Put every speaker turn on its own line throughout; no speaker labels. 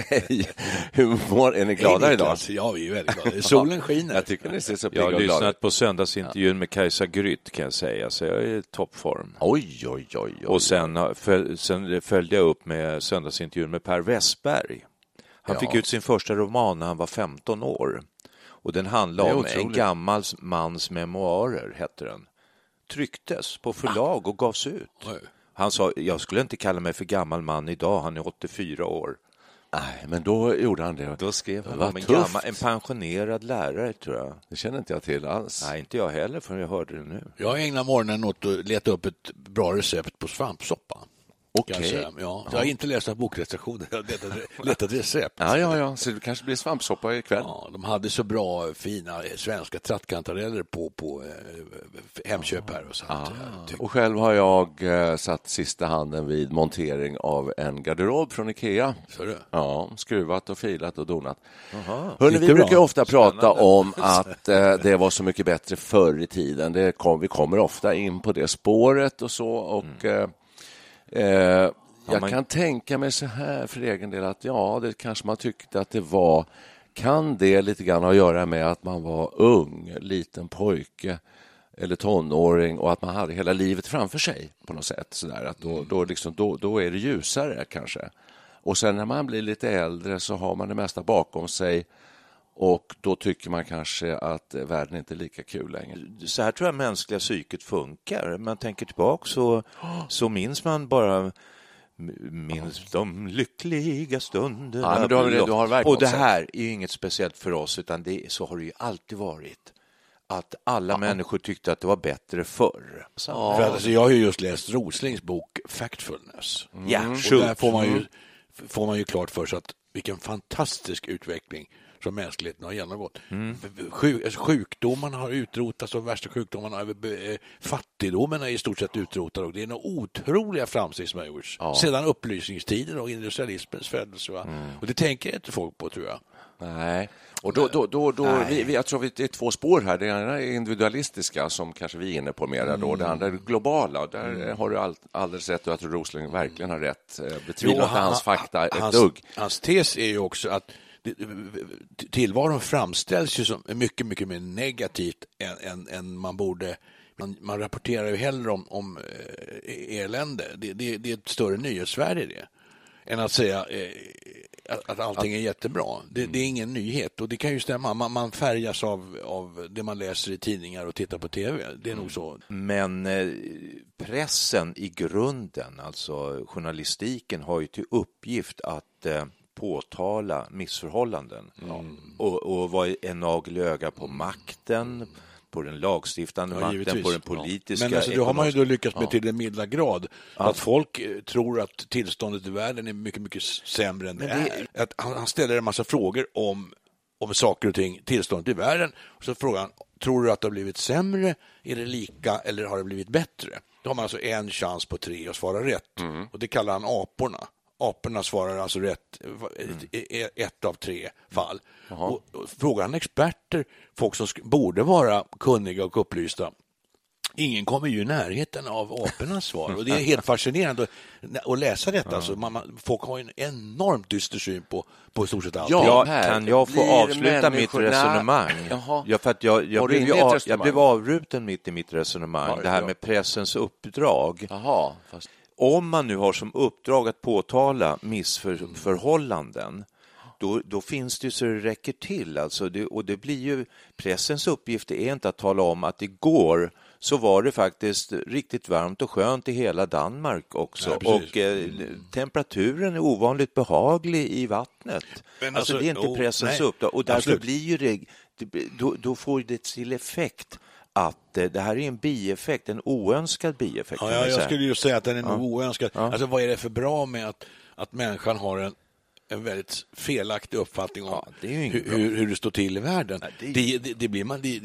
Hej!
Hur mår Är ni glada
Hej,
idag?
Ja, vi är väldigt glada. Solen skiner.
Jag tycker ni ser så
Jag
pigga
har
och glada
lyssnat på söndagsintervjun med Kajsa Grytt kan jag säga, så jag är i toppform.
Oj, oj, oj. oj.
Och sen, har- föl, sen följde jag upp med söndagsintervjun med Per Westberg. Han
Ja.
fick ut sin första roman när han var 15 år. Och den handlade
Det är
om en
otroligt.
gammal mans memoarer, hette den. Trycktes på förlag och gavs ut.
Oj.
Han sa, jag skulle inte kalla mig för gammal man idag, han är 84 år.
Nej, men då gjorde han det.
Då skrev han
Vad
om en, gammal, en pensionserad lärare, tror jag.
Det känner inte jag till alls.
Nej, inte jag heller, för jag hörde det nu.
Jag ägnar morgonen åt att leta upp ett bra recept på svampsoppa.
Okej.
Säga. Ja, jag har inte läst några bokrecensioner, jag har letat, letat recept.
Ja, ja, ja. Så det kanske blir svampsoppa ikväll.
Ja, de hade så bra, fina svenska trattkantareller på, på eh, Hemköp här. Och, så att, jag tyckte-
Och själv har jag eh, satt sista handen vid montering av en garderob från Ikea.
Så är det.
Ja, skruvat och filat och donat. Hörrni, vi
det
brukar
bra?
ofta prata om att eh, det var så mycket bättre förr i tiden. Det kom, vi kommer ofta in på det spåret och så. Och, eh, eh, jag
man-
kan tänka mig så här för egen del att ja, det kanske man tyckte att det var. Kan det lite grann ha att göra med att man var ung, liten pojke eller tonåring och att man hade hela livet framför sig på något sätt. Så där, att då, då, liksom, då, då är det ljusare kanske. Och sen när man blir lite äldre så har man det mesta bakom sig och då tycker man kanske att eh, världen inte är lika kul längre.
så här tror jag mänskliga psyket funkar. Man tänker tillbaka så, så minns man bara minns de lyckliga stunderna.
Ja, men du har- du har verkligen
och det här är ju inget speciellt för oss, utan det, så har det ju alltid varit. Att alla människor tyckte att det var bättre förr. Så,
För att, alltså, jag har ju just läst Roslings bok Factfulness.
Ja,
Och där får man, ju, får man ju klart för sig att vilken fantastisk utveckling som mänskligheten har genomgått. Sjuk, alltså, sjukdomarna har utrotats, de värsta sjukdomarna, har- eh, fattigdomen är i stort sett utrotad och det är några otroliga framsteg som har gjorts sedan upplysningstiden och industrialismens födelse. Va? Och det tänker inte folk på, tror jag.
Nej, och då, då, då, då vi, vi, jag tror vi, det är två spår här. Det ena är individualistiska som kanske vi är inne på mera då. Det andra är globala. Där har du all, alldeles rätt och jag tror Rosling verkligen har rätt. Eh, Betvivlar inte hans fakta ett
hans,
dugg.
Hans tes är ju också att tillvaron framställs ju som mycket, mycket mer negativt än, än, än man borde. Man, man rapporterar ju hellre om, om eh, elände. Det, det, det är ett större nyhetsvärde i det. Än att säga eh, att, att allting är jättebra. Det, det är ingen nyhet och det kan ju stämma. Man, man färgas av, av det man läser i tidningar och tittar på tv. Det är nog så.
Men eh, pressen i grunden, alltså journalistiken, har ju till uppgift att eh, påtala missförhållanden och, och vara en nagel i ögat på makten, på den lagstiftande
Ja,
makten,
givetvis.
på den politiska,
Men alltså, det har man ju då lyckats med till den milda grad. Att folk eh, tror att tillståndet i världen är mycket, mycket sämre än det, är. Att han, ställer en massa frågor om, om saker och ting, tillståndet i världen. Och så frågar han, tror du att det har blivit sämre, är det lika eller har det blivit bättre? Då har man alltså en chans på tre att svara rätt. Och det kallar han aporna. Aporna svarar alltså rätt i ett av tre fall. Och, och frågar han experter, folk som borde vara kunniga och upplysta, Ingen kommer ju i närheten av apornas svar och det är helt fascinerande att läsa detta. Ja. Så man, folk har en enormt dyster syn på, på i stort sett allt.
Ja, kan jag få avsluta mitt resonemang? Ja, för att jag, jag, blev, av, jag blev avbruten mitt i mitt resonemang, ja, det här med pressens uppdrag. Jaha, fast... Om man nu har som uppdrag att påtala missförhållanden då, då finns det så det räcker till. Alltså det, och det blir ju, pressens uppgift är inte att tala om att igår så var det faktiskt riktigt varmt och skönt i hela Danmark också. Ja, och eh, temperaturen är ovanligt behaglig i vattnet. Alltså, alltså det är inte pressens oh, uppdrag och därför blir ju det, då, då får det till effekt att eh, det här är en bieffekt, en oönskad bieffekt.
Ja, jag, jag skulle ju säga att den är ja. nog oönskad. Ja. Alltså, vad är det för bra med att, att människan har en en väldigt felaktig uppfattning om ja, hur, hur, hur, det står till i världen. Ja, det... Det, det, blir man, det,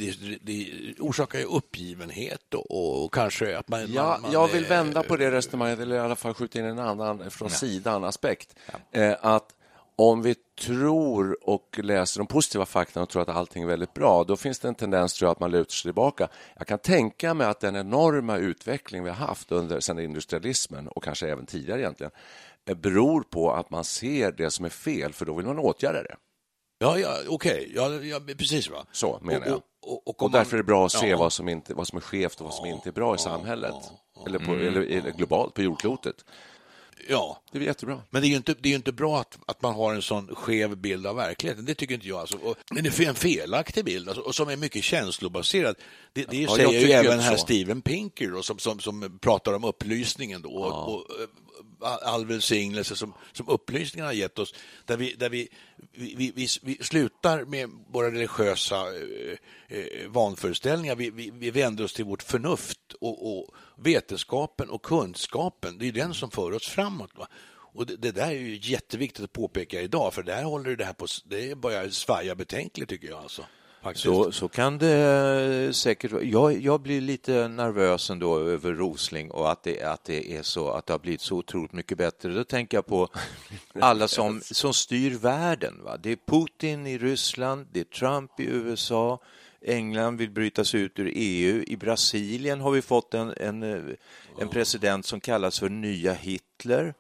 orsakar ju uppgivenhet och, och kanske att man...
Ja,
man,
jag vill vända på det resonemanget, eller i alla fall skjuta in en annan från sidan aspekt. Eh, att om vi tror och läser de positiva fakta och tror att allting är väldigt bra, då finns det en tendens tror jag, att man lutar sig tillbaka. Jag kan tänka mig att den enorma utveckling vi har haft under sedan industrialismen och kanske även tidigare egentligen beror på att man ser det som är fel, för då vill man åtgärda det.
Ja, ja okej, okay. ja, ja, precis. Va?
Så menar jag. Och, och, och, därför är det bra att se ja. vad, som inte, vad som är skevt och vad som inte är bra i samhället, eller, på, mm. eller, eller globalt på jordklotet.
Ja.
Det är jättebra.
Men det är ju inte, det är inte bra att, att man har en sån skev bild av verkligheten. Det tycker inte jag. Alltså. Och, det är en felaktig bild alltså, och som är mycket känslobaserad. Det, det ja, säger ju även här Steven Pinker då, som, som, som pratar om upplysningen. Då, ja. och, och, all välsignelse som, som upplysningen har gett oss, där vi, där vi, vi, vi, vi slutar med våra religiösa eh, eh, vanföreställningar. Vi, vi, vi vänder oss till vårt förnuft och, och vetenskapen och kunskapen. Det är den som för oss framåt. Va? Och det, det, där är ju jätteviktigt att påpeka idag, för där håller det här på, det börjar svaja betänkligt tycker jag. Alltså.
Så, så kan det säkert vara. Jag, jag blir lite nervös ändå över Rosling och att det, att det är så att det har blivit så otroligt mycket bättre. Då tänker jag på alla som, som styr världen. Va? Det är Putin i Ryssland, det är Trump i USA, England vill bryta sig ut ur EU. I Brasilien har vi fått en, en, en president som kallas för nya Hitler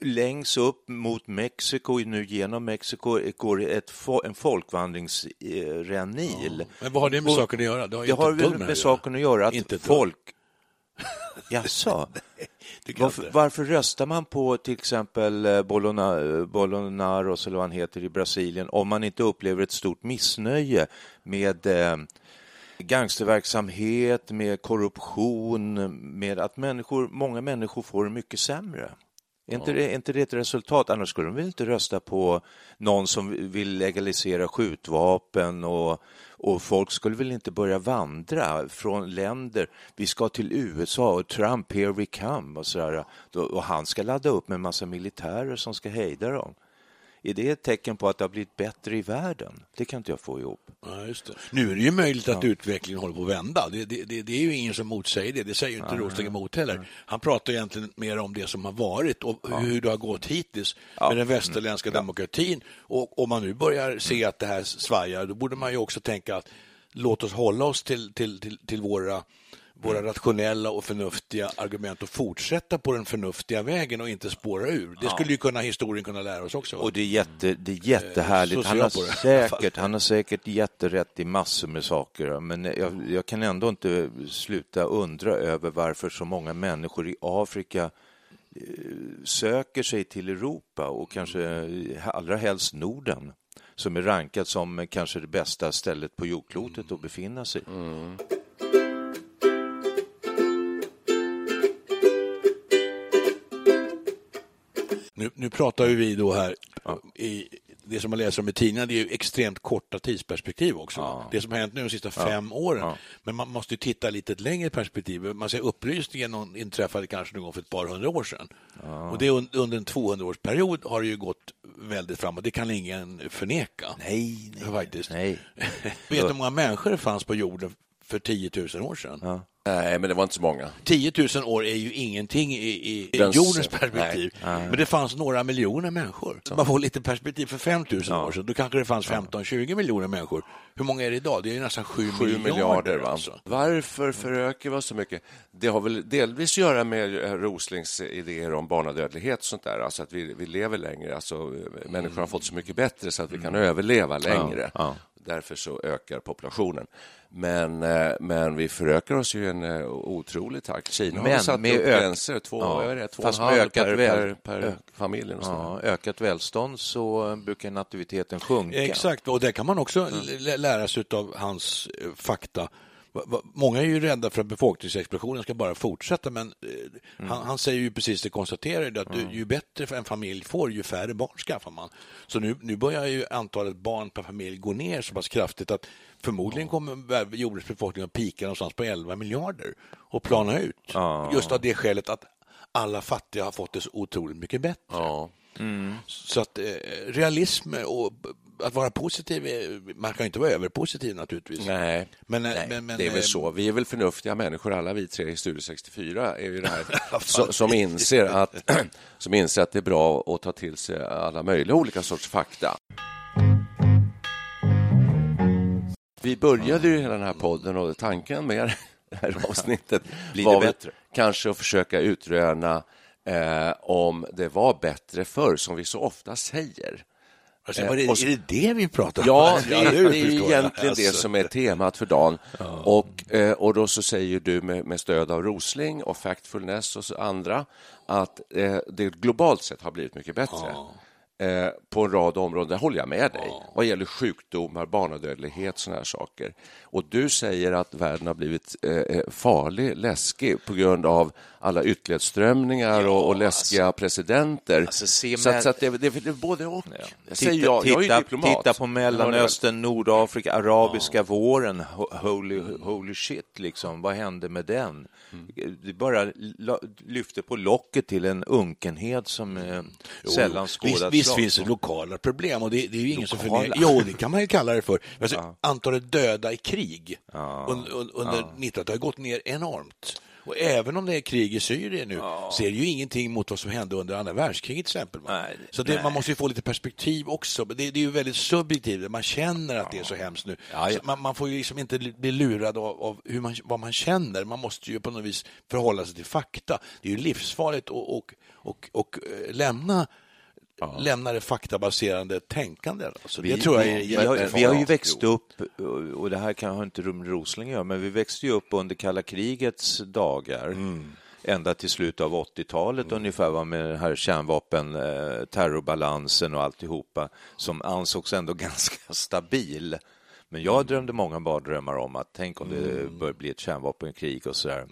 längst upp mot Mexiko, nu genom Mexiko, går ett, en folkvandringsrännil. Ja.
Men vad har det med saken att göra? Det har,
det har med, med saken att göra att inte folk... Jaså? varför, varför röstar man på till exempel eh, Bolsonaros eller vad han heter i Brasilien om man inte upplever ett stort missnöje med eh, gangsterverksamhet, med korruption, med att människor, många människor får det mycket sämre? Är inte, det, är inte det ett resultat? Annars skulle de väl inte rösta på någon som vill legalisera skjutvapen och, och folk skulle väl inte börja vandra från länder. Vi ska till USA och Trump, here we come och sådär. Och han ska ladda upp med en massa militärer som ska hejda dem. Är det ett tecken på att det har blivit bättre i världen? Det kan inte jag få ihop.
Ja, just det. Nu är det ju möjligt att ja. utvecklingen håller på att vända. Det, det, det, det, är ju ingen som motsäger det. Det säger inte ja, Rosling emot heller. Han pratar egentligen mer om det som har varit och ja. hur det har gått hittills med den västerländska mm. demokratin. Och om man nu börjar se att det här svajar, då borde man ju också tänka att låt oss hålla oss till, till, till, till våra våra rationella och förnuftiga argument och fortsätta på den förnuftiga vägen och inte spåra ur. Det skulle ju kunna historien kunna lära oss också.
Och det är, jätte, det är jättehärligt. Han har, säkert, han har säkert jätterätt i massor med saker, men jag, jag kan ändå inte sluta undra över varför så många människor i Afrika eh, söker sig till Europa och kanske allra helst Norden som är rankat som kanske det bästa stället på jordklotet att befinna sig. Mm.
Nu, nu pratar vi då här ja. i det som man läser om i tidningarna, det är ju extremt korta tidsperspektiv också. Ja. Det som har hänt nu de sista fem åren. Men man måste titta lite längre perspektiv. Man säger upplysningen inträffade kanske någon gång för ett par hundra år sedan. Och det under en 200-årsperiod har det ju gått väldigt framåt. Det kan ingen förneka.
Nej, nej.
Faktiskt.
nej.
Vet du hur många människor det fanns på jorden för 10 000 år sedan?
Nej, men det var inte så många.
10 000 år är ju ingenting i, i, i
Den-
jordens perspektiv. Men det fanns några miljoner människor. Man får lite perspektiv för 5 000 år sedan. Då kanske det fanns 15-20 miljoner människor. Hur många är det idag? Det är ju nästan 7,
7
miljarder.
miljarder. Va?
Alltså.
Varför förökar vi oss så mycket? Det har väl delvis att göra med Roslings idéer om barnadödlighet och sånt där. Alltså att vi, vi lever längre. Alltså, människor har fått så mycket bättre så att vi kan överleva längre.
ja.
Därför så ökar populationen. Men, eh, men vi förökar oss ju i en eh, otrolig takt. Kina har
Men
satt
med
upp
ök-
gränser, två,
Ja,
det, två
fast
och en
med
halv
ökat
per,
väl-
per, per familj. Och.
Ja, ökat välstånd så brukar nativiteten sjunka.
Exakt, och det kan man också l- lära sig av hans eh, fakta. Många är ju rädda för att befolkningsexplosionen ska bara fortsätta, men eh, han, han säger ju precis det, konstaterar det, att du, ju bättre en familj får, ju färre barn skaffar man. Så nu, nu börjar ju antalet barn per familj gå ner så pass kraftigt att förmodligen kommer jordens befolkning att pika någonstans på 11 miljarder och plana ut.
Ja.
Just av det skälet att alla fattiga har fått det så otroligt mycket bättre.
Ja.
Så att eh, realism och att vara positiv, man kan ju inte vara överpositiv naturligtvis.
Nej,
Men, eh,
Nej,
men, men,
det är väl
eh,
så. Vi är väl förnuftiga människor, alla vi tre i Studio 64 är ju det här som, som, inser att, som inser att det är bra att ta till sig alla möjliga olika sorts fakta. Vi började ju hela den här podden och tanken med det här avsnittet var väl kanske att försöka utröna eh, om det var bättre förr, som vi så ofta säger.
Alltså, det,
Eh,
är det det vi pratar om?
Ja, det,
nu
det är egentligen det
Alltså.
som är temat för dagen. Och, eh, och då så säger du med, med stöd av Rosling och Factfulness och så andra att eh, det globalt sett har blivit mycket bättre. Eh, på en rad områden, där håller jag med dig. Vad gäller sjukdomar, barnadödlighet, sådana här saker. Och du säger att världen har blivit eh, eh, farlig, läskig på grund av alla ytterlighetsströmningar och, och läskiga presidenter.
Alltså, se
så att, så att det, det, det är både och.
Ja.
Jag säger
Titta,
jag, jag är
titta,
diplomat.
titta på
Jag
Mellanöstern, Nordafrika, arabiska våren. Ho- Holy, holy shit, liksom. vad hände med den?
Mm.
Det bara lyfte på locket till en unkenhet som eh, sällan skådats.
Visst, visst finns det lokala problem och det, det är ju ingen som
Lokala?
förnekar. Jo, det kan man ju kalla det för. Alltså, Antalet döda i krig under, under 90-talet har gått ner enormt. Och även om det är krig i Syrien nu så är det ju ingenting mot vad som hände under andra världskriget till exempel.
Nej,
så det, man måste ju få lite perspektiv också. Det, det är ju väldigt subjektivt. Man känner att det är så hemskt nu.
Ja, ja.
Så man, man får ju liksom inte bli lurad av, av hur man, vad man känner. Man måste ju på något vis förhålla sig till fakta. Det är ju livsfarligt att och, och, och, eh, lämna lämna det faktabaserade tänkandet. Alltså, det tror jag är
vi, har, vi har ju växt upp, och det här kan har inte Rum Rosling göra, men vi växte ju upp under kalla krigets dagar.
Mm.
Ända till slutet av 80-talet ungefär, va, med den här kärnvapen, eh, terrorbalansen och alltihopa, som ansågs ändå ganska stabil. Men jag drömde många mardrömmar om att tänk om det
Mm.
bör bli ett kärnvapenkrig och sådär.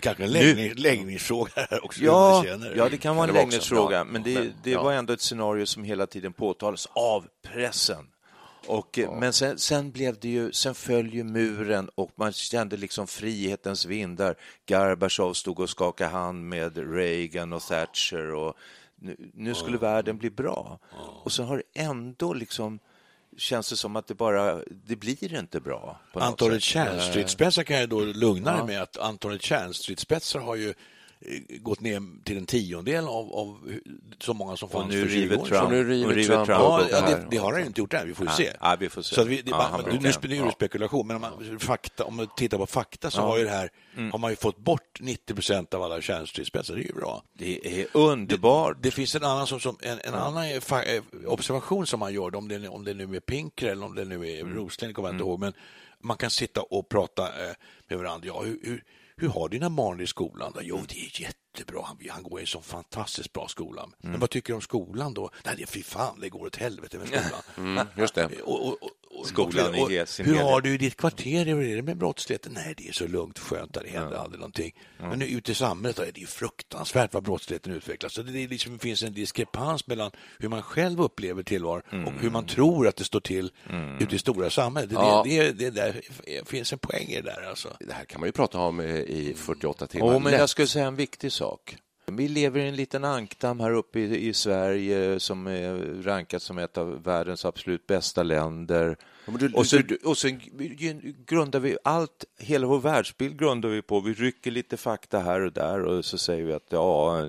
Kanske en läggning, läggningsfråga här också.
Ja, ja, det kan vara en läggningsfråga,
Ja,
men det, det
ja.
var ändå ett scenario som hela tiden påtalas av pressen. Och, eh, Men sen, sen, blev det ju, sen föll ju muren och man kände liksom frihetens vindar. Gorbatjov stod och skakade hand med Reagan och Thatcher och nu, nu skulle världen bli bra. Och så har det ändå liksom känns det som att det bara, det blir inte bra.
Antalet kärnstridsspetsar kan jag då lugna dig med att antalet kärnstridsspetsar har ju gått ner till en tiondel av, av så många som fanns för 20
river
år sedan.
Nu river Trump
Trump
Ja, ja
det
det, det har han ju inte gjort än, vi får ju se.
ja, vi får se.
Så vi, det,
Ja,
man, nu,
brukar-
nu, spe- nu är det spekulation, men om man, fakta, om man tittar på fakta så har, ju det här,
Mm.
har man ju fått bort 90 procent av alla kärnstridsspetsar, det är ju bra.
Det är underbart.
Det finns en annan, som, som, en, en annan eh, eh, observation som man gör, om det, om det nu är Pinker eller om det nu är
Mm.
Rosling, kommer jag inte ihåg, men man kan sitta och prata eh, med varandra. Ja, hur, hur, hur har dina barn i skolan? Då? Jo, det är jätte jättebra. Han, han går i en så fantastiskt bra skola.
Mm.
Men vad tycker du om skolan då? Nej, det är fy fan, det går åt helvete med skolan.
Mm, just det.
Och, och, och, och,
Skolan i
och,
he- sin
Hur
helhet.
har du i ditt kvarter? Hur är det med brottsligheten? Nej, det är så lugnt skönt, där det händer aldrig någonting. Men nu ute i samhället då är det ju fruktansvärt vad brottsligheten utvecklas. Så det, liksom, finns en diskrepans mellan hur man själv upplever tillvaron och hur man tror att det står till ute i stora samhället. Det,
Ja.
det, det, det där finns en poäng i det där. Alltså.
Det här kan man ju prata om eh, i 48 timmar.
Jo, men
lätt.
jag skulle säga en viktig sak. Vi lever i en liten ankdamm här uppe i, i Sverige som är rankat som ett av världens absolut bästa länder.
du-
och, så, och så grundar vi allt, hela vår världsbild grundar vi på, vi rycker lite fakta här och där och så säger vi att ja,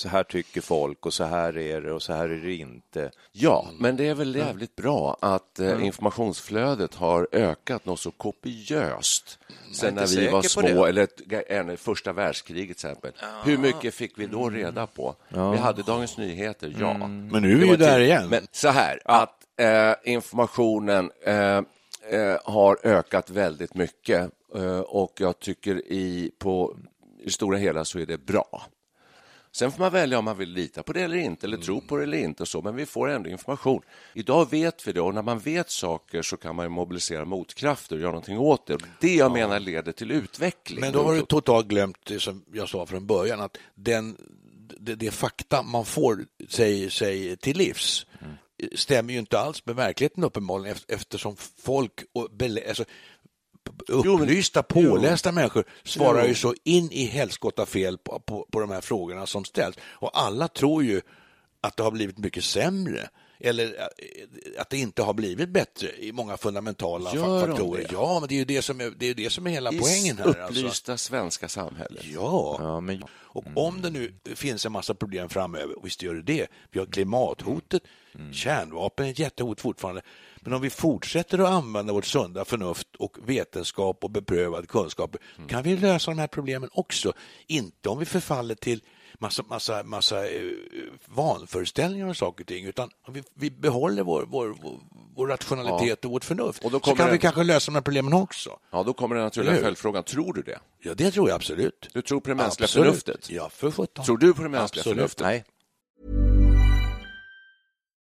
så här tycker folk och så här är det och så här är det inte.
Ja, men det är väl jävligt bra att eh, informationsflödet har ökat något så kopiöst sen
inte
när vi var
på
små, eller första världskriget till exempel. Hur mycket fick vi då reda på? Vi hade Dagens Nyheter, ja.
Men nu är vi ju där
till-
igen.
Men så här, att eh, informationen eh, eh, har ökat väldigt mycket eh, och jag tycker i, på i det stora hela så är det bra. Sen får man välja om man vill lita på det eller inte, eller tro på det eller inte. Och så, men vi får ändå information. Idag vet vi det och när man vet saker så kan man mobilisera motkrafter och göra någonting åt det. Det jag menar leder till utveckling.
Men då har du totalt glömt det som jag sa från början, att den, det, det fakta man får sig, sig till livs stämmer ju inte alls med verkligheten uppenbarligen eft- eftersom folk och alltså, upplysta, pålästa människor svarar ju så in i helskotta fel på, på, på de här frågorna som ställs. Och alla tror ju att det har blivit mycket sämre eller eh, att det inte har blivit bättre i många fundamentala
Gör
fa-
de
faktorer.
det?
Ja, men det är ju det som är, det är, det som är hela
I
poängen här. Alltså.
upplysta svenska samhället.
Ja.
Ja, men
Och om det nu finns en massa problem framöver, och visst gör det det. Vi har klimathotet, kärnvapen är ett jättehot fortfarande. Men om vi fortsätter att använda vårt sunda förnuft och vetenskap och beprövad kunskap kan vi lösa de här problemen också. Inte om vi förfaller till massa, massa, massa eh, vanföreställningar och saker och ting, utan vi, vi behåller vår, vår, vår, rationalitet och vårt förnuft.
Och då
så kan vi
det-
kanske lösa de här problemen också.
Ja, då kommer den naturliga följdfrågan. Tror du det?
Ja, det tror jag absolut.
Du tror på det mänskliga
Absolut.
förnuftet?
Ja, för sjutton.
Tror du på det mänskliga
Absolut.
förnuftet?
nej.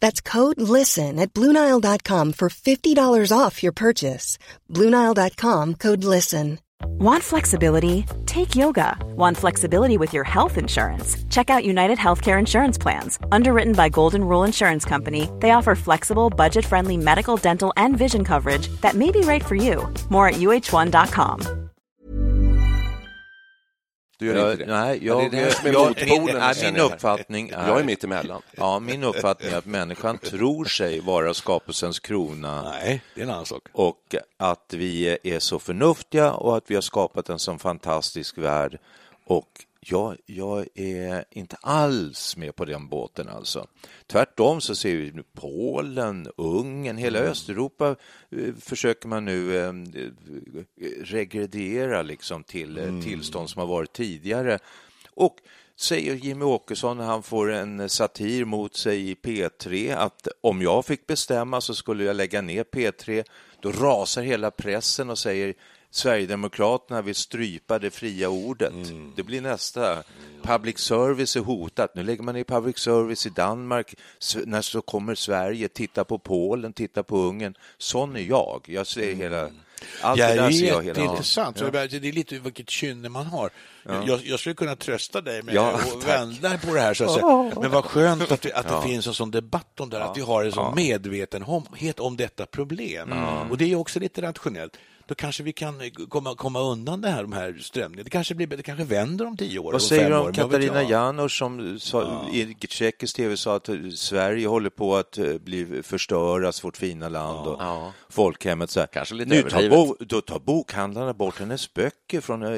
That's code LISTEN at Bluenile.com for $50 off your purchase. Bluenile.com code LISTEN.
Want flexibility? Take yoga. Want flexibility with your health insurance? Check out United Healthcare Insurance Plans. Underwritten by Golden Rule Insurance Company, they offer flexible, budget friendly medical, dental, and vision coverage that may be right for you. More at uh1.com.
Du gör
Jag-
inte det?
Nej,
Ja,
jag,
det är det som är
jag,
motpolen,
nej, min uppfattning är...
Jag är mitt emellan.
Ja, min uppfattning är att människan tror sig vara skapelsens krona
Nej, det är en annan sak.
och att vi är så förnuftiga och att vi har skapat en sån fantastisk värld. Och jag, jag är inte alls med på den båten alltså. Tvärtom så ser vi nu Polen, Ungern, hela Östeuropa eh, försöker man nu eh, regrediera liksom till eh, tillstånd som har varit tidigare. Och säger Jimmy Åkesson när han får en satir mot sig i P3 att om jag fick bestämma så skulle jag lägga ner P3. Då rasar hela pressen och säger Sverigedemokraterna vill strypa det fria ordet. Det blir nästa. Public service är hotat. Nu lägger man ner public service i Danmark. När så kommer Sverige, titta på Polen, titta på Ungern. Sån är jag. Jag ser hela Allt
Ja,
det där
är
ser jag hela tiden.
jätteintressant. Så Det är lite vilket kynne man har. Jag, jag skulle kunna trösta dig med
Ja,
att vända på det här. Så att säga. Men vad skönt att, vi, att det finns en sån debatt om det här, att vi har en sån medvetenhet om detta problem.
Mm.
Och det är också lite rationellt. Då kanske vi kan komma, komma undan det här, de här strömningarna. Det kanske, blir, det kanske vänder om tio år.
Vad säger
fem
du
år,
om
vet
Katarina? Janouch som sa, i tjeckisk tv sa att Sverige håller på att eh, bli förstöras, vårt fina land och
Ja.
folkhemmet. Så här.
Kanske lite
nu tar, bo, då tar bokhandlarna bort hennes böcker från, eh,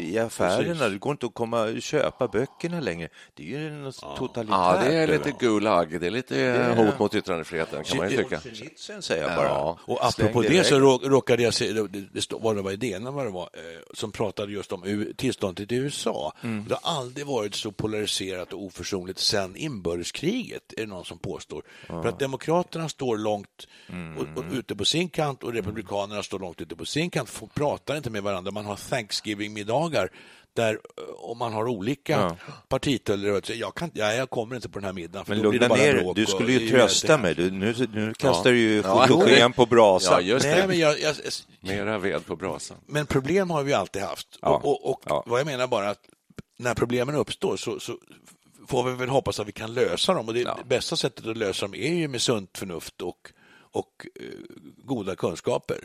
i affärerna.
precis.
Det går inte att komma och köpa böckerna längre. Det är ju något totalitärt.
Ja, det är lite gulag. Det är lite hot mot yttrandefriheten, kan man ju tycka.
Sen säger jag bara.
Ja.
Och apropå
det
det så rå- råkade jag se, det, det vad det var i DN, vad det var, eh, som pratade just om tillståndet i USA.
Mm.
Det har aldrig varit så polariserat och oförsonligt sedan inbördeskriget, är det någon som påstår. För att Demokraterna står långt
Mm.
och, och, ute på sin kant och Republikanerna står långt ute på sin kant, pratar inte med varandra. Man har Thanksgiving-middagar där eh, om man har olika
Ja.
partitillhörigheter, jag, kan, ja, jag kommer inte på den här middagen för
Men
då blir
lugna
det bara
ner
bråk
Du skulle ju trösta mig. Du, nu, nu kastar du ju
Ja.
fotogen på
Ja,
brasan.
just
Nej, men jag, jag,
Mera ved på brasan.
Men problem har vi alltid haft.
Ja.
Och, och, och
Ja.
vad jag menar bara att när problemen uppstår så, så får vi väl hoppas att vi kan lösa dem. Och det bästa sättet att lösa dem är ju med sunt förnuft och, och eh, goda kunskaper.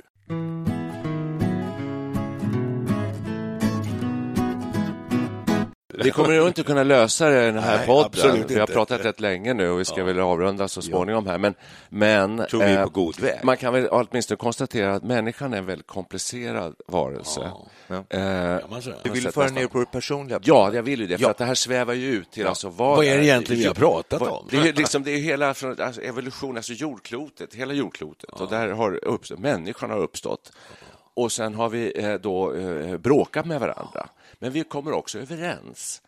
Vi kommer ju inte kunna lösa det i den här
Nej,
podden. Vi har
inte.
pratat rätt länge nu och vi ska väl avrunda så småningom här. Men, men
Tror vi är
eh,
på god väg.
man kan väl åtminstone konstatera att människan är en väldigt komplicerad varelse.
Ja.
Eh,
man säga.
Du vill föra ner på det personliga.
Ja, jag vill ju det, för
Ja.
att det här svävar ju ut till alltså vad,
Vad är det egentligen vi har pratat
vad-
om?
Det är, liksom, det är hela från, alltså, evolution, alltså jordklotet, hela jordklotet. Och där har uppstått, människan har uppstått. Och sen har vi eh, då eh, bråkat med varandra. Men vi kommer också överens.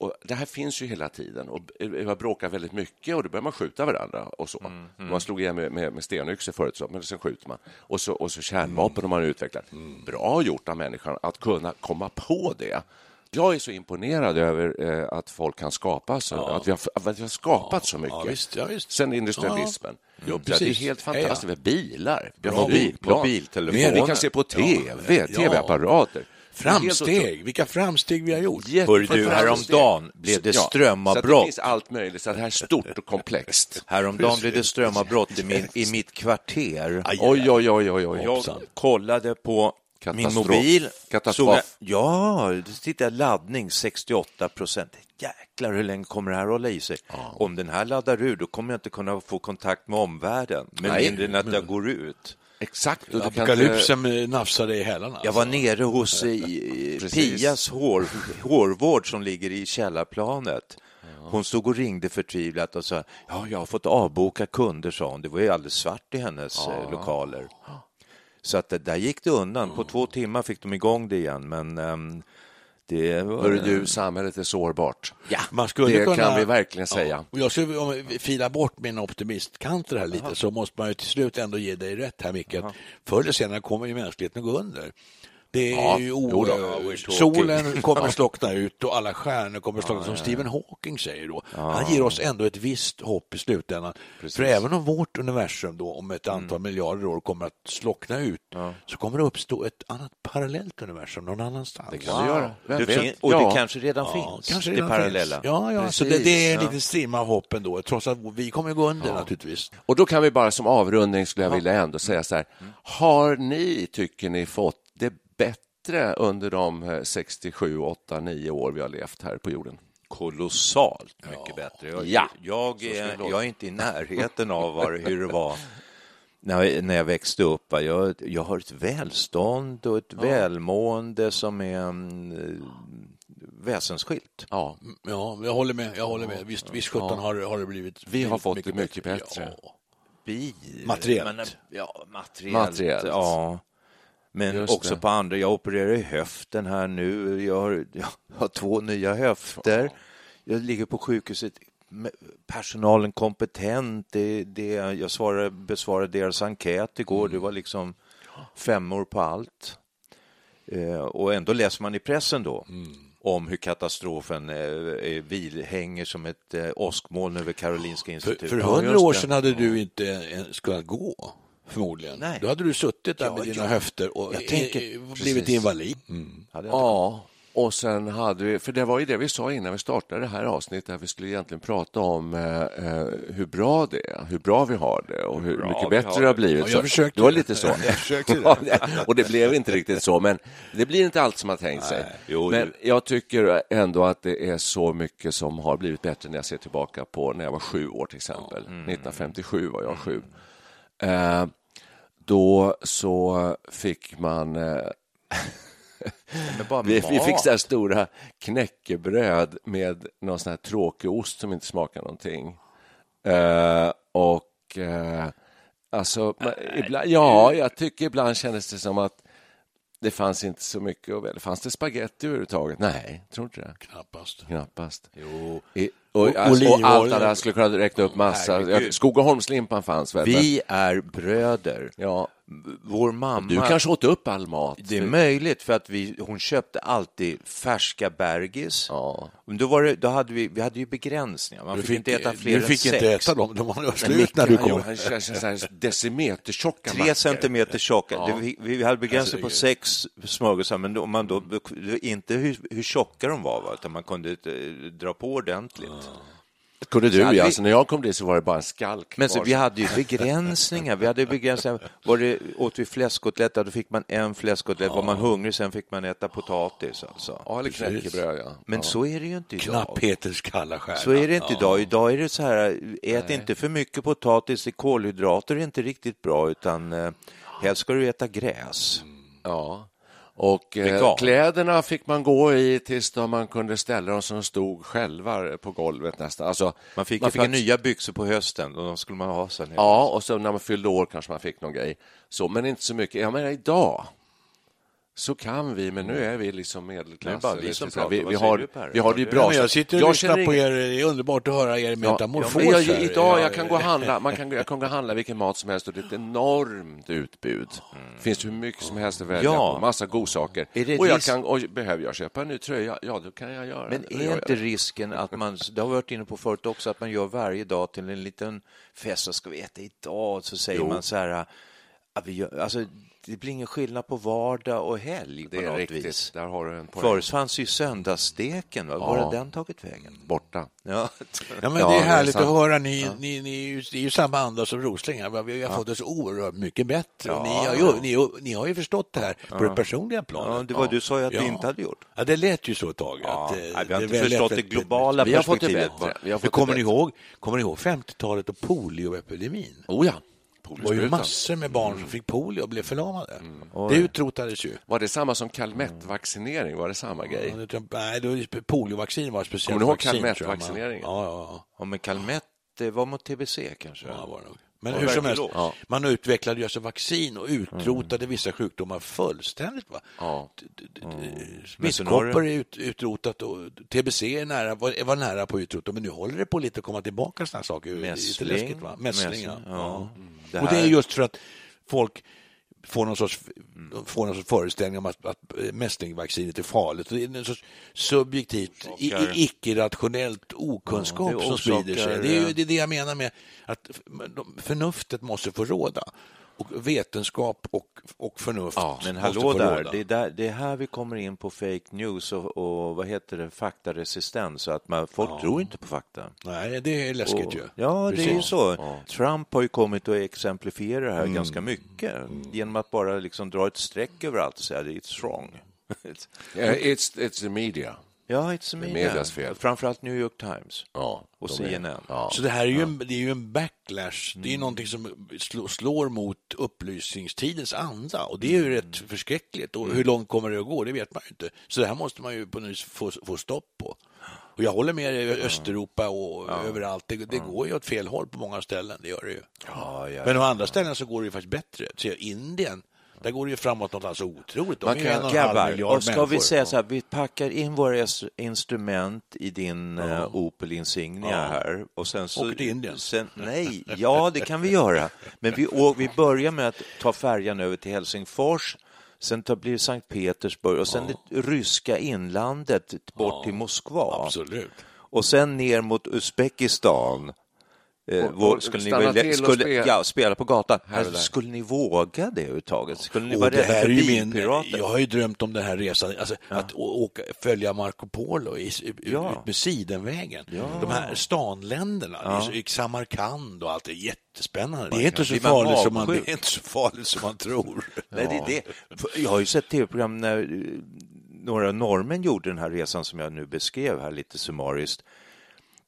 Och det här finns ju hela tiden. Och vi har bråkat väldigt mycket och då börjar man skjuta varandra. och så. Man slog igen med, med, med stenyxor förut, så, men sen skjuter man. Och så, och så kärnvapen har man utvecklat. Bra gjort av människan att kunna komma på det. Jag är så imponerad över eh, att folk kan skapa så, att, vi har, att vi har skapat så mycket.
Ja, visst, ja, visst.
Sen industrialismen.
Ja,
att det är helt
Ja, ja.
fantastiskt. Har bilar, vi har
Mobiltelefoner.
vi kan se på tv,
Ja.
tv-apparater.
Framsteg, vilka framsteg vi har gjort.
Hör du, häromdagen blev det
Så att det
strömavbrott.
finns allt möjligt, så det här är stort och komplext.
Häromdagen blev det strömavbrott i, min, i mitt kvarter.
Aj,
Oj, oj, oj, oj, oj.
Jag kollade på min
Katastrof.
mobil.
Katastrof.
Såg jag- Ja, då tittade laddning 68 procent. Jäklar, hur länge kommer det här hålla i sig? Om den här laddar ur, då kommer jag inte kunna få kontakt med omvärlden. Med mindre än att jag går ut.
Exakt. Och du kan inte...
Apokalypsen eh, nafsade i hälarna.
Jag var nere hos eh. Pias hår, hårvård som ligger i källarplanet. Hon stod och ringde förtvivlat och sa ja, jag har fått avboka kunder, sa hon. Det var ju alldeles svart i hennes eh, lokaler. Så att det, där gick det undan. På två timmar fick de igång det igen, men ehm, det var...
Hörru du, samhället är sårbart.
Ja,
Man skulle
det
kunna,
kan vi verkligen säga.
Ja. Och jag skulle, om vi filar bort min optimistkant det här lite så måste man ju till slut ändå ge dig rätt här Micke. Förr eller senare kommer ju mänskligheten att gå under. Det är
Ja,
ju
jo då.
o- solen kommer att slockna ut och alla stjärnor kommer att slockna, som Stephen Hawking säger då. Han ger oss ändå ett visst hopp i slutändan. För även om vårt universum då om ett antal miljarder år kommer att slockna ut så kommer det uppstå ett annat parallellt universum någon annanstans.
Det kan det göra. Vem
det fin- och
Ja.
det kanske redan
Ja,
finns,
kanske
det
redan
parallella.
Finns. Ja, ja. så det,
Precis,
det är en
ja.
liten strimma av hopp ändå, trots att vi kommer att gå under naturligtvis.
Och då kan vi bara som avrundning skulle jag vilja ändå säga så här. Har ni, tycker ni, fått det bättre under de eh, 67, 8, 9 år vi har levt här på jorden?
Kolossalt mycket bättre. Jag,
Ja.
jag, är, jag är inte i närheten av var, hur det var när jag, när jag växte upp. Jag, jag har ett välstånd och ett välmående som är mm, väsensskilt.
Ja,
Ja, jag håller med. Jag håller med. Visst, visst sjutton har, har det blivit
Vi har fått det mycket bättre.
Ja.
Bil.
Materiellt.
Men, ja, materiellt.
Materiellt.
Ja. Men
Just
också
det.
på andra. Jag opererar i höften här nu. Jag har, jag har två nya höfter. Jag ligger på sjukhuset. Personalen kompetent. Det, det, jag svarade, besvarade deras enkät igår.
Mm.
Det var liksom femmor på allt. Eh, och ändå läser man i pressen då
Mm.
om hur katastrofen eh, eh, vil, hänger som ett eh, åskmoln över Karolinska institutet.
för hundra år sedan hade du inte ens kunnat gå. Förmodligen.
Nej.
Då hade du suttit där
Ja,
med dina
ja.
höfter och
Jag tänker-
blivit
precis.
invalid.
Hade jag
Ja, och sen hade vi, för det var ju det vi sa innan vi startade det här avsnittet, att vi skulle egentligen prata om eh, eh, hur bra det är, hur bra vi har det och hur,
bra
mycket bättre
har
det har
det.
blivit.
Ja, jag
Så
försökte.
det var lite så.
Jag försökte det.
Och det blev inte riktigt så, men det blir inte allt som man tänkt sig.
Jo,
men jag tycker ändå att det är så mycket som har blivit bättre när jag ser tillbaka på när jag var sju år till exempel. 1957 var jag sju. Eh, då så fick man eh,
Men bara
vi, vi fick så här stora knäckebröd med någon sån här tråkig ost som inte smakar någonting. Eh, och eh, alltså, man, ibland, ja, jag tycker ibland kändes det som att det fanns inte så mycket att välja. Fanns det spaghetti överhuvudtaget? Nej, tror inte det.
Knappast.
Knappast.
Jo.
I, och, alltså, och allt det där skulle kunna räkna upp massa.
Herregud.
Skog och Holmslimpan fanns väl?
Vi är bröder.
ja.
Vår mamma...
Du kanske åt upp all mat?
Det är möjligt, för att vi, hon köpte alltid färska bergis.
Ja.
Men Då var det, då hade vi, vi hade ju begränsningar. Man
Du
fick, inte äta fler
du fick
än
inte
sex.
äta dem, de var slut när du kom.
decimetertjocka
Tre centimeter tjocka.
Ja.
Det, vi, vi hade begränsning på sex smörgåsar, men då, man då, inte hur, hur tjocka de var, va? utan man kunde eh, dra på ordentligt.
Kunde du, ja.
vi-
Alltså, när jag kom dit så var det bara en skalk
Men så, vi hade ju begränsningar. Vi hade begränsningar. Var det, åt vi fläskkotlett, då fick man en fläskkotlett. Var man hungrig sen fick man äta potatis. Alltså.
Ja, eller knäckebröd, ja.
Men
ja.
så är det ju inte idag.
Knapphetens kalla stjärna.
Så är det inte idag. Idag är det så här, ät inte för mycket potatis, kolhydrater är inte riktigt bra, utan eh, helst ska du äta gräs.
ja. Och eh, kläderna fick man gå i tills då man kunde ställa dem som stod själva på golvet nästan. Alltså,
Man fick
man
ett par
fick-
nya byxor på hösten och de skulle man ha sen.
Ja, och så när man fyllde år kanske man fick någon grej. Så, men inte så mycket. Jag menar idag så kan vi, men nu är vi liksom medelklass.
Det är bara vi som pratar.
vi, vi, har,
du,
vi har det bra.
Ja, men jag sitter och
Jag
lyssnar på er. Det är underbart att höra er metamorfos.
Ja, men jag, idag
Ja,
jag kan gå och handla, man kan, jag kan gå och handla vilken mat som helst och det är ett enormt utbud. Det finns hur mycket som helst att välja
Ja.
på, massa godsaker.
Är
Och jag kan, och behöver jag köpa en ny tröja, ja då kan jag göra
Men
det.
är
Jag
inte risken att man, det har vi varit inne på förut också, att man gör varje dag till en liten fest, vad ska vi äta idag? Så säger man så här, gör, alltså, det blir ingen skillnad på vardag och helg på
Det är
något
riktigt,
vis.
där har du en poäng.
Förut fanns ju söndagssteken, va? var
Ja.
har den tagit vägen?
Borta.
Ja.
Ja, men
Ja,
det
det
är
är
härligt
sant.
att höra. Ni, ni, ni, är ju, det är ju samma anda som Rosling. Vi har fått det så oerhört mycket bättre. Ni, har ju, ni, ni har ju förstått det här på det personliga planet.
Ja, det var du sa ju att
Ja.
vi inte hade gjort.
Ja, det lät ju så ett tag.
Ja,
att, eh,
nej, vi har
det är
inte förstått det globala
Vi har fått det
perspektivet.
bättre. Vi har fått
kommer,
det
ni
bättre.
ihåg, kommer ni ihåg 50-talet och polioepidemin?
Oh ja.
Det var ju massor med barn som fick polio och blev förlamade.
Oj.
Det utrotades ju.
Var det samma som Calmette-vaccinering? Var det samma grej?
Ja, det Nej, då- poliovaccin var ett speciellt
Kommer ni ihåg Calmette-vaccineringen?
Ja, ja, ja.
Ja, men Calmette det var mot tbc kanske?
Ja, var det nog. Men hur som helst.
Ja.
man utvecklade ju alltså vaccin och utrotade vissa sjukdomar fullständigt. Va?
Ja.
Har
Smittkoppor är ut, utrotat och TBC är nära, var, var nära på att utrota, men nu håller det på lite att komma tillbaka sådana saker. Lite
Mässling.
läskigt, va? Mässling.
Mässling, ja.
Ja.
Det
Och det är
här-
just för att folk får någon sorts, får någon sorts föreställning om att, att mässlingvaccinet är farligt. Det är en sorts subjektivt, icke-rationellt okunskap
Ja,
som sprider sig. Det är det, är det jag menar med att förnuftet måste få råda. Och vetenskap och, och förnuft
Ja,
Men hallå där, det är, där, det är här vi kommer in på fake news och, och vad heter det, faktaresistens, så att man, folk tror inte på fakta.
Nej, det är läskigt
Och,
ju.
ja, det är ju
Precis.
så. Trump har ju kommit och exemplifierat det här
Mm.
ganska mycket genom att bara liksom dra ett streck över allt och säga det är it's wrong.
It's, it's the media.
Ja, it's media.
medias fel.
Framförallt New York Times
Ja,
och
de är-
CNN.
Ja.
Så det här är ju, en, det är ju en backlash. Det är ju någonting som slår, slår mot upplysningstidens anda och det är ju rätt förskräckligt. Och hur långt kommer det att gå? Det vet man ju inte. Så det här måste man ju på något vis få, få stopp på. Och jag håller med dig, Östeuropa och överallt. Det, det går ju åt fel håll på många ställen, det gör det ju.
Ja, ja,
Men å andra ställen så går det ju faktiskt bättre. Se, Indien, där går det ju framåt något alltså otroligt. De
Man kan-
en och
Grabbar, och ska vi säga så här, vi packar in våra ins- instrument i din eh, Opel Insignia
Ja.
här och sen så...
Åker till Indien.
Sen, nej, ja det kan vi göra. Men vi, å, vi börjar med att ta färjan över till Helsingfors, sen tar, blir det Sankt Petersburg och sen det ryska inlandet bort till Moskva.
Absolut.
Och sen ner mot Uzbekistan. Eh,
Och-
vå-
och
skulle ni
och
skulle,
spela.
ja, spela på gatan? Alltså, skulle ni våga det överhuvudtaget? Skulle ni vara
det
rädda
här
för
är ju min,
bilpirater?
jag har ju drömt om den här resan, alltså, att å- åka, följa Marco Polo i, ut
Ja.
med Sidenvägen. De här stanländerna, så, i Samarkand och allt, det är jättespännande. Det är inte så,
man
farligt som man, det är inte så farligt som man tror.
Nej, det är det. Jag har ju sett tv-program när eh, några norrmän gjorde den här resan som jag nu beskrev här lite summariskt.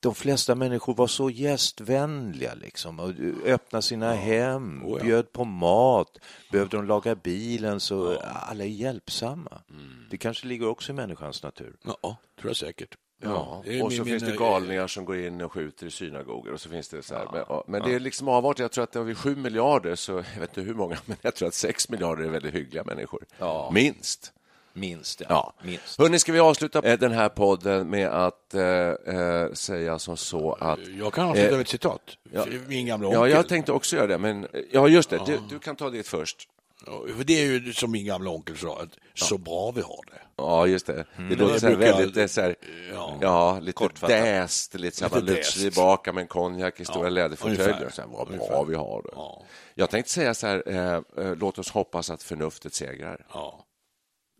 De flesta människor var så gästvänliga liksom och öppnade sina hem,
Oh ja.
bjöd på mat, behövde de laga bilen så alla är hjälpsamma.
Mm.
Det kanske ligger också i människans natur.
Ja, tror jag säkert.
Ja,
är
och så
min-
finns det galningar som går in och skjuter i synagogor och så finns det så här. Men, ja, men det är liksom avart. Jag tror att det är sju miljarder, så jag vet inte hur många, men jag tror att sex miljarder är väldigt hyggliga människor. Minst.
Minst, ja.
Ja.
Minst.
Hörrni, ska vi avsluta eh, den här podden med att eh, eh, säga som så att...
Jag kan avsluta
Eh,
med ett citat.
ja.
Min gamla
Ja,
onkel.
jag tänkte också göra det, men ja, just det. Du, du kan ta det först.
Ja, för det är ju som min gamla onkel sa, att så bra vi har det.
Ja, just det. Det låter
Jag
så här väldigt eh, så här,
Ja.
ja, lite däst, lite så här,
Lite
tillbaka med en konjak i stora
Ja,
läderfåtöljer. Vad bra
Ungefär.
vi har det.
Ja.
Jag tänkte säga så här, eh, eh, låt oss hoppas att förnuftet segrar.
Ja.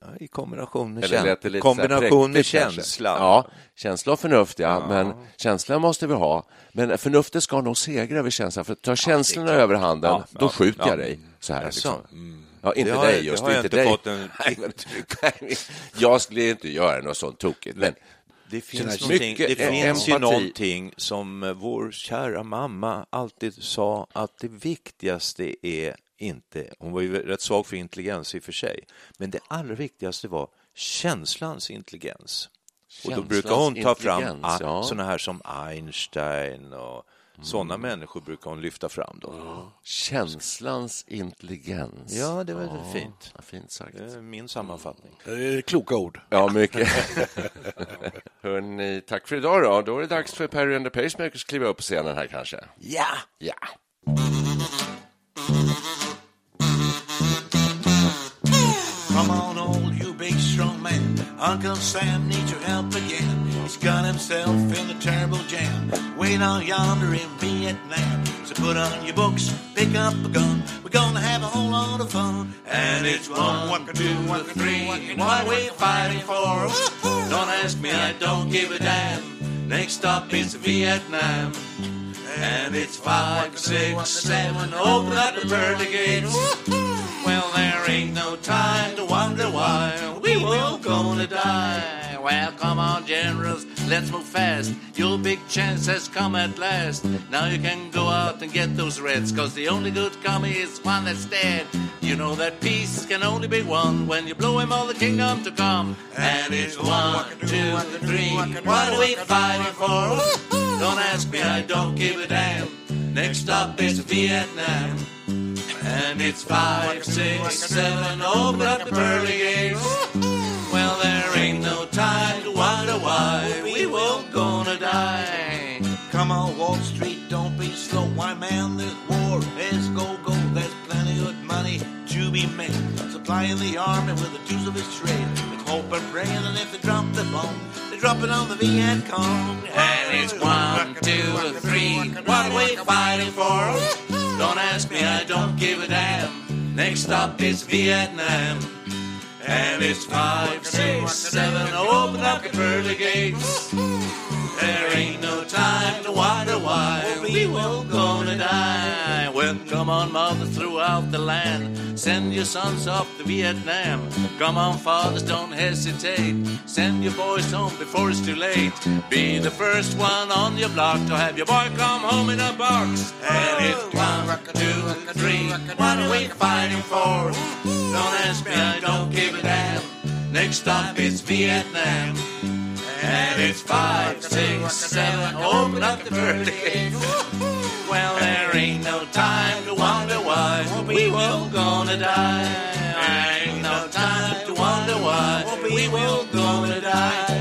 Ja, I kombination med, käns-
det
kombination med känsla.
Ja, känsla och förnuft, ja. Men känslan måste vi ha. Men förnuftet ska nog segra över känslan. För tar känslorna över handen,
Ja,
då
ja,
skjuter jag
ja.
dig. Så här, liksom. Ja, inte
Det har-
dig
det
just,
har jag
inte
inte
dig.
fått en-
Nej, men, nej, jag skulle inte göra något sånt tokigt. Men
Det finns,
mycket
det finns ju någonting som eh, vår kära mamma alltid sa att det viktigaste är inte, hon var ju rätt svag för intelligens i och för sig, men det allra viktigaste var känslans intelligens. Och då
Känslans
brukar hon ta fram
ja.
sådana här som Einstein och sådana människor brukar hon lyfta fram. Då.
känslans intelligens.
Ja, det var väl fint.
Ja, fint sagt.
Det är min sammanfattning.
Är kloka ord.
Ja, mycket. Hörrni, tack för idag då. Då är det dags för Perry and the Pacemakers kliva upp på scenen här kanske.
Ja!
Ja.
Man. Uncle Sam needs your help again. He's got himself in a terrible jam. Way down yonder in Vietnam. So put on your books, pick up a gun. We're gonna have a whole lot of fun. And it's one, one, two, one, three. What are we fighting for? Don't ask me, I don't give a damn. Next stop is Vietnam. And it's five, six, seven, open up the pearly gates. Well, there ain't no time to wonder why we will gonna die. Well, come on, generals, let's move fast. Your big chance has come at last. Now you can go out and get those reds, cause the only good commie is one that's dead. You know that peace can only be won when you blow him all the kingdom to come. And it's one, two, three. What are we fighting for? Don't ask me, I don't give a damn. Next stop is Vietnam. And it's five, six, seven, oh, open up the pearly gates. Well, there ain't no time to wonder why we won't gonna die. Come on, Wall Street, don't be slow. Why, man, this war is go go. There's plenty of money to be made. Supplying the army with the tools of his trade. With hope and praying, and if they drop the bomb, they drop it on the Viet Cong. And it's one, two, three. What are we fighting for? Don't ask me, I don't give a damn. Next stop is Vietnam. And it's five, six, seven, oh, open up the pearly gates. There ain't no time to wonder why we will. Well, come on, mother, throughout the land, send your sons off to Vietnam. Come on, fathers, don't hesitate. Send your boys home before it's too late. Be the first one on your block to have your boy come home in a box. And it's one, two, three. What are we fighting for? Don't ask me, I don't give a damn. Next stop is Vietnam. And it's five, six, seven, open up the birthday gates. Well, there ain't no time to wonder why we will gonna die. Ain't no time to wonder why we will gonna die.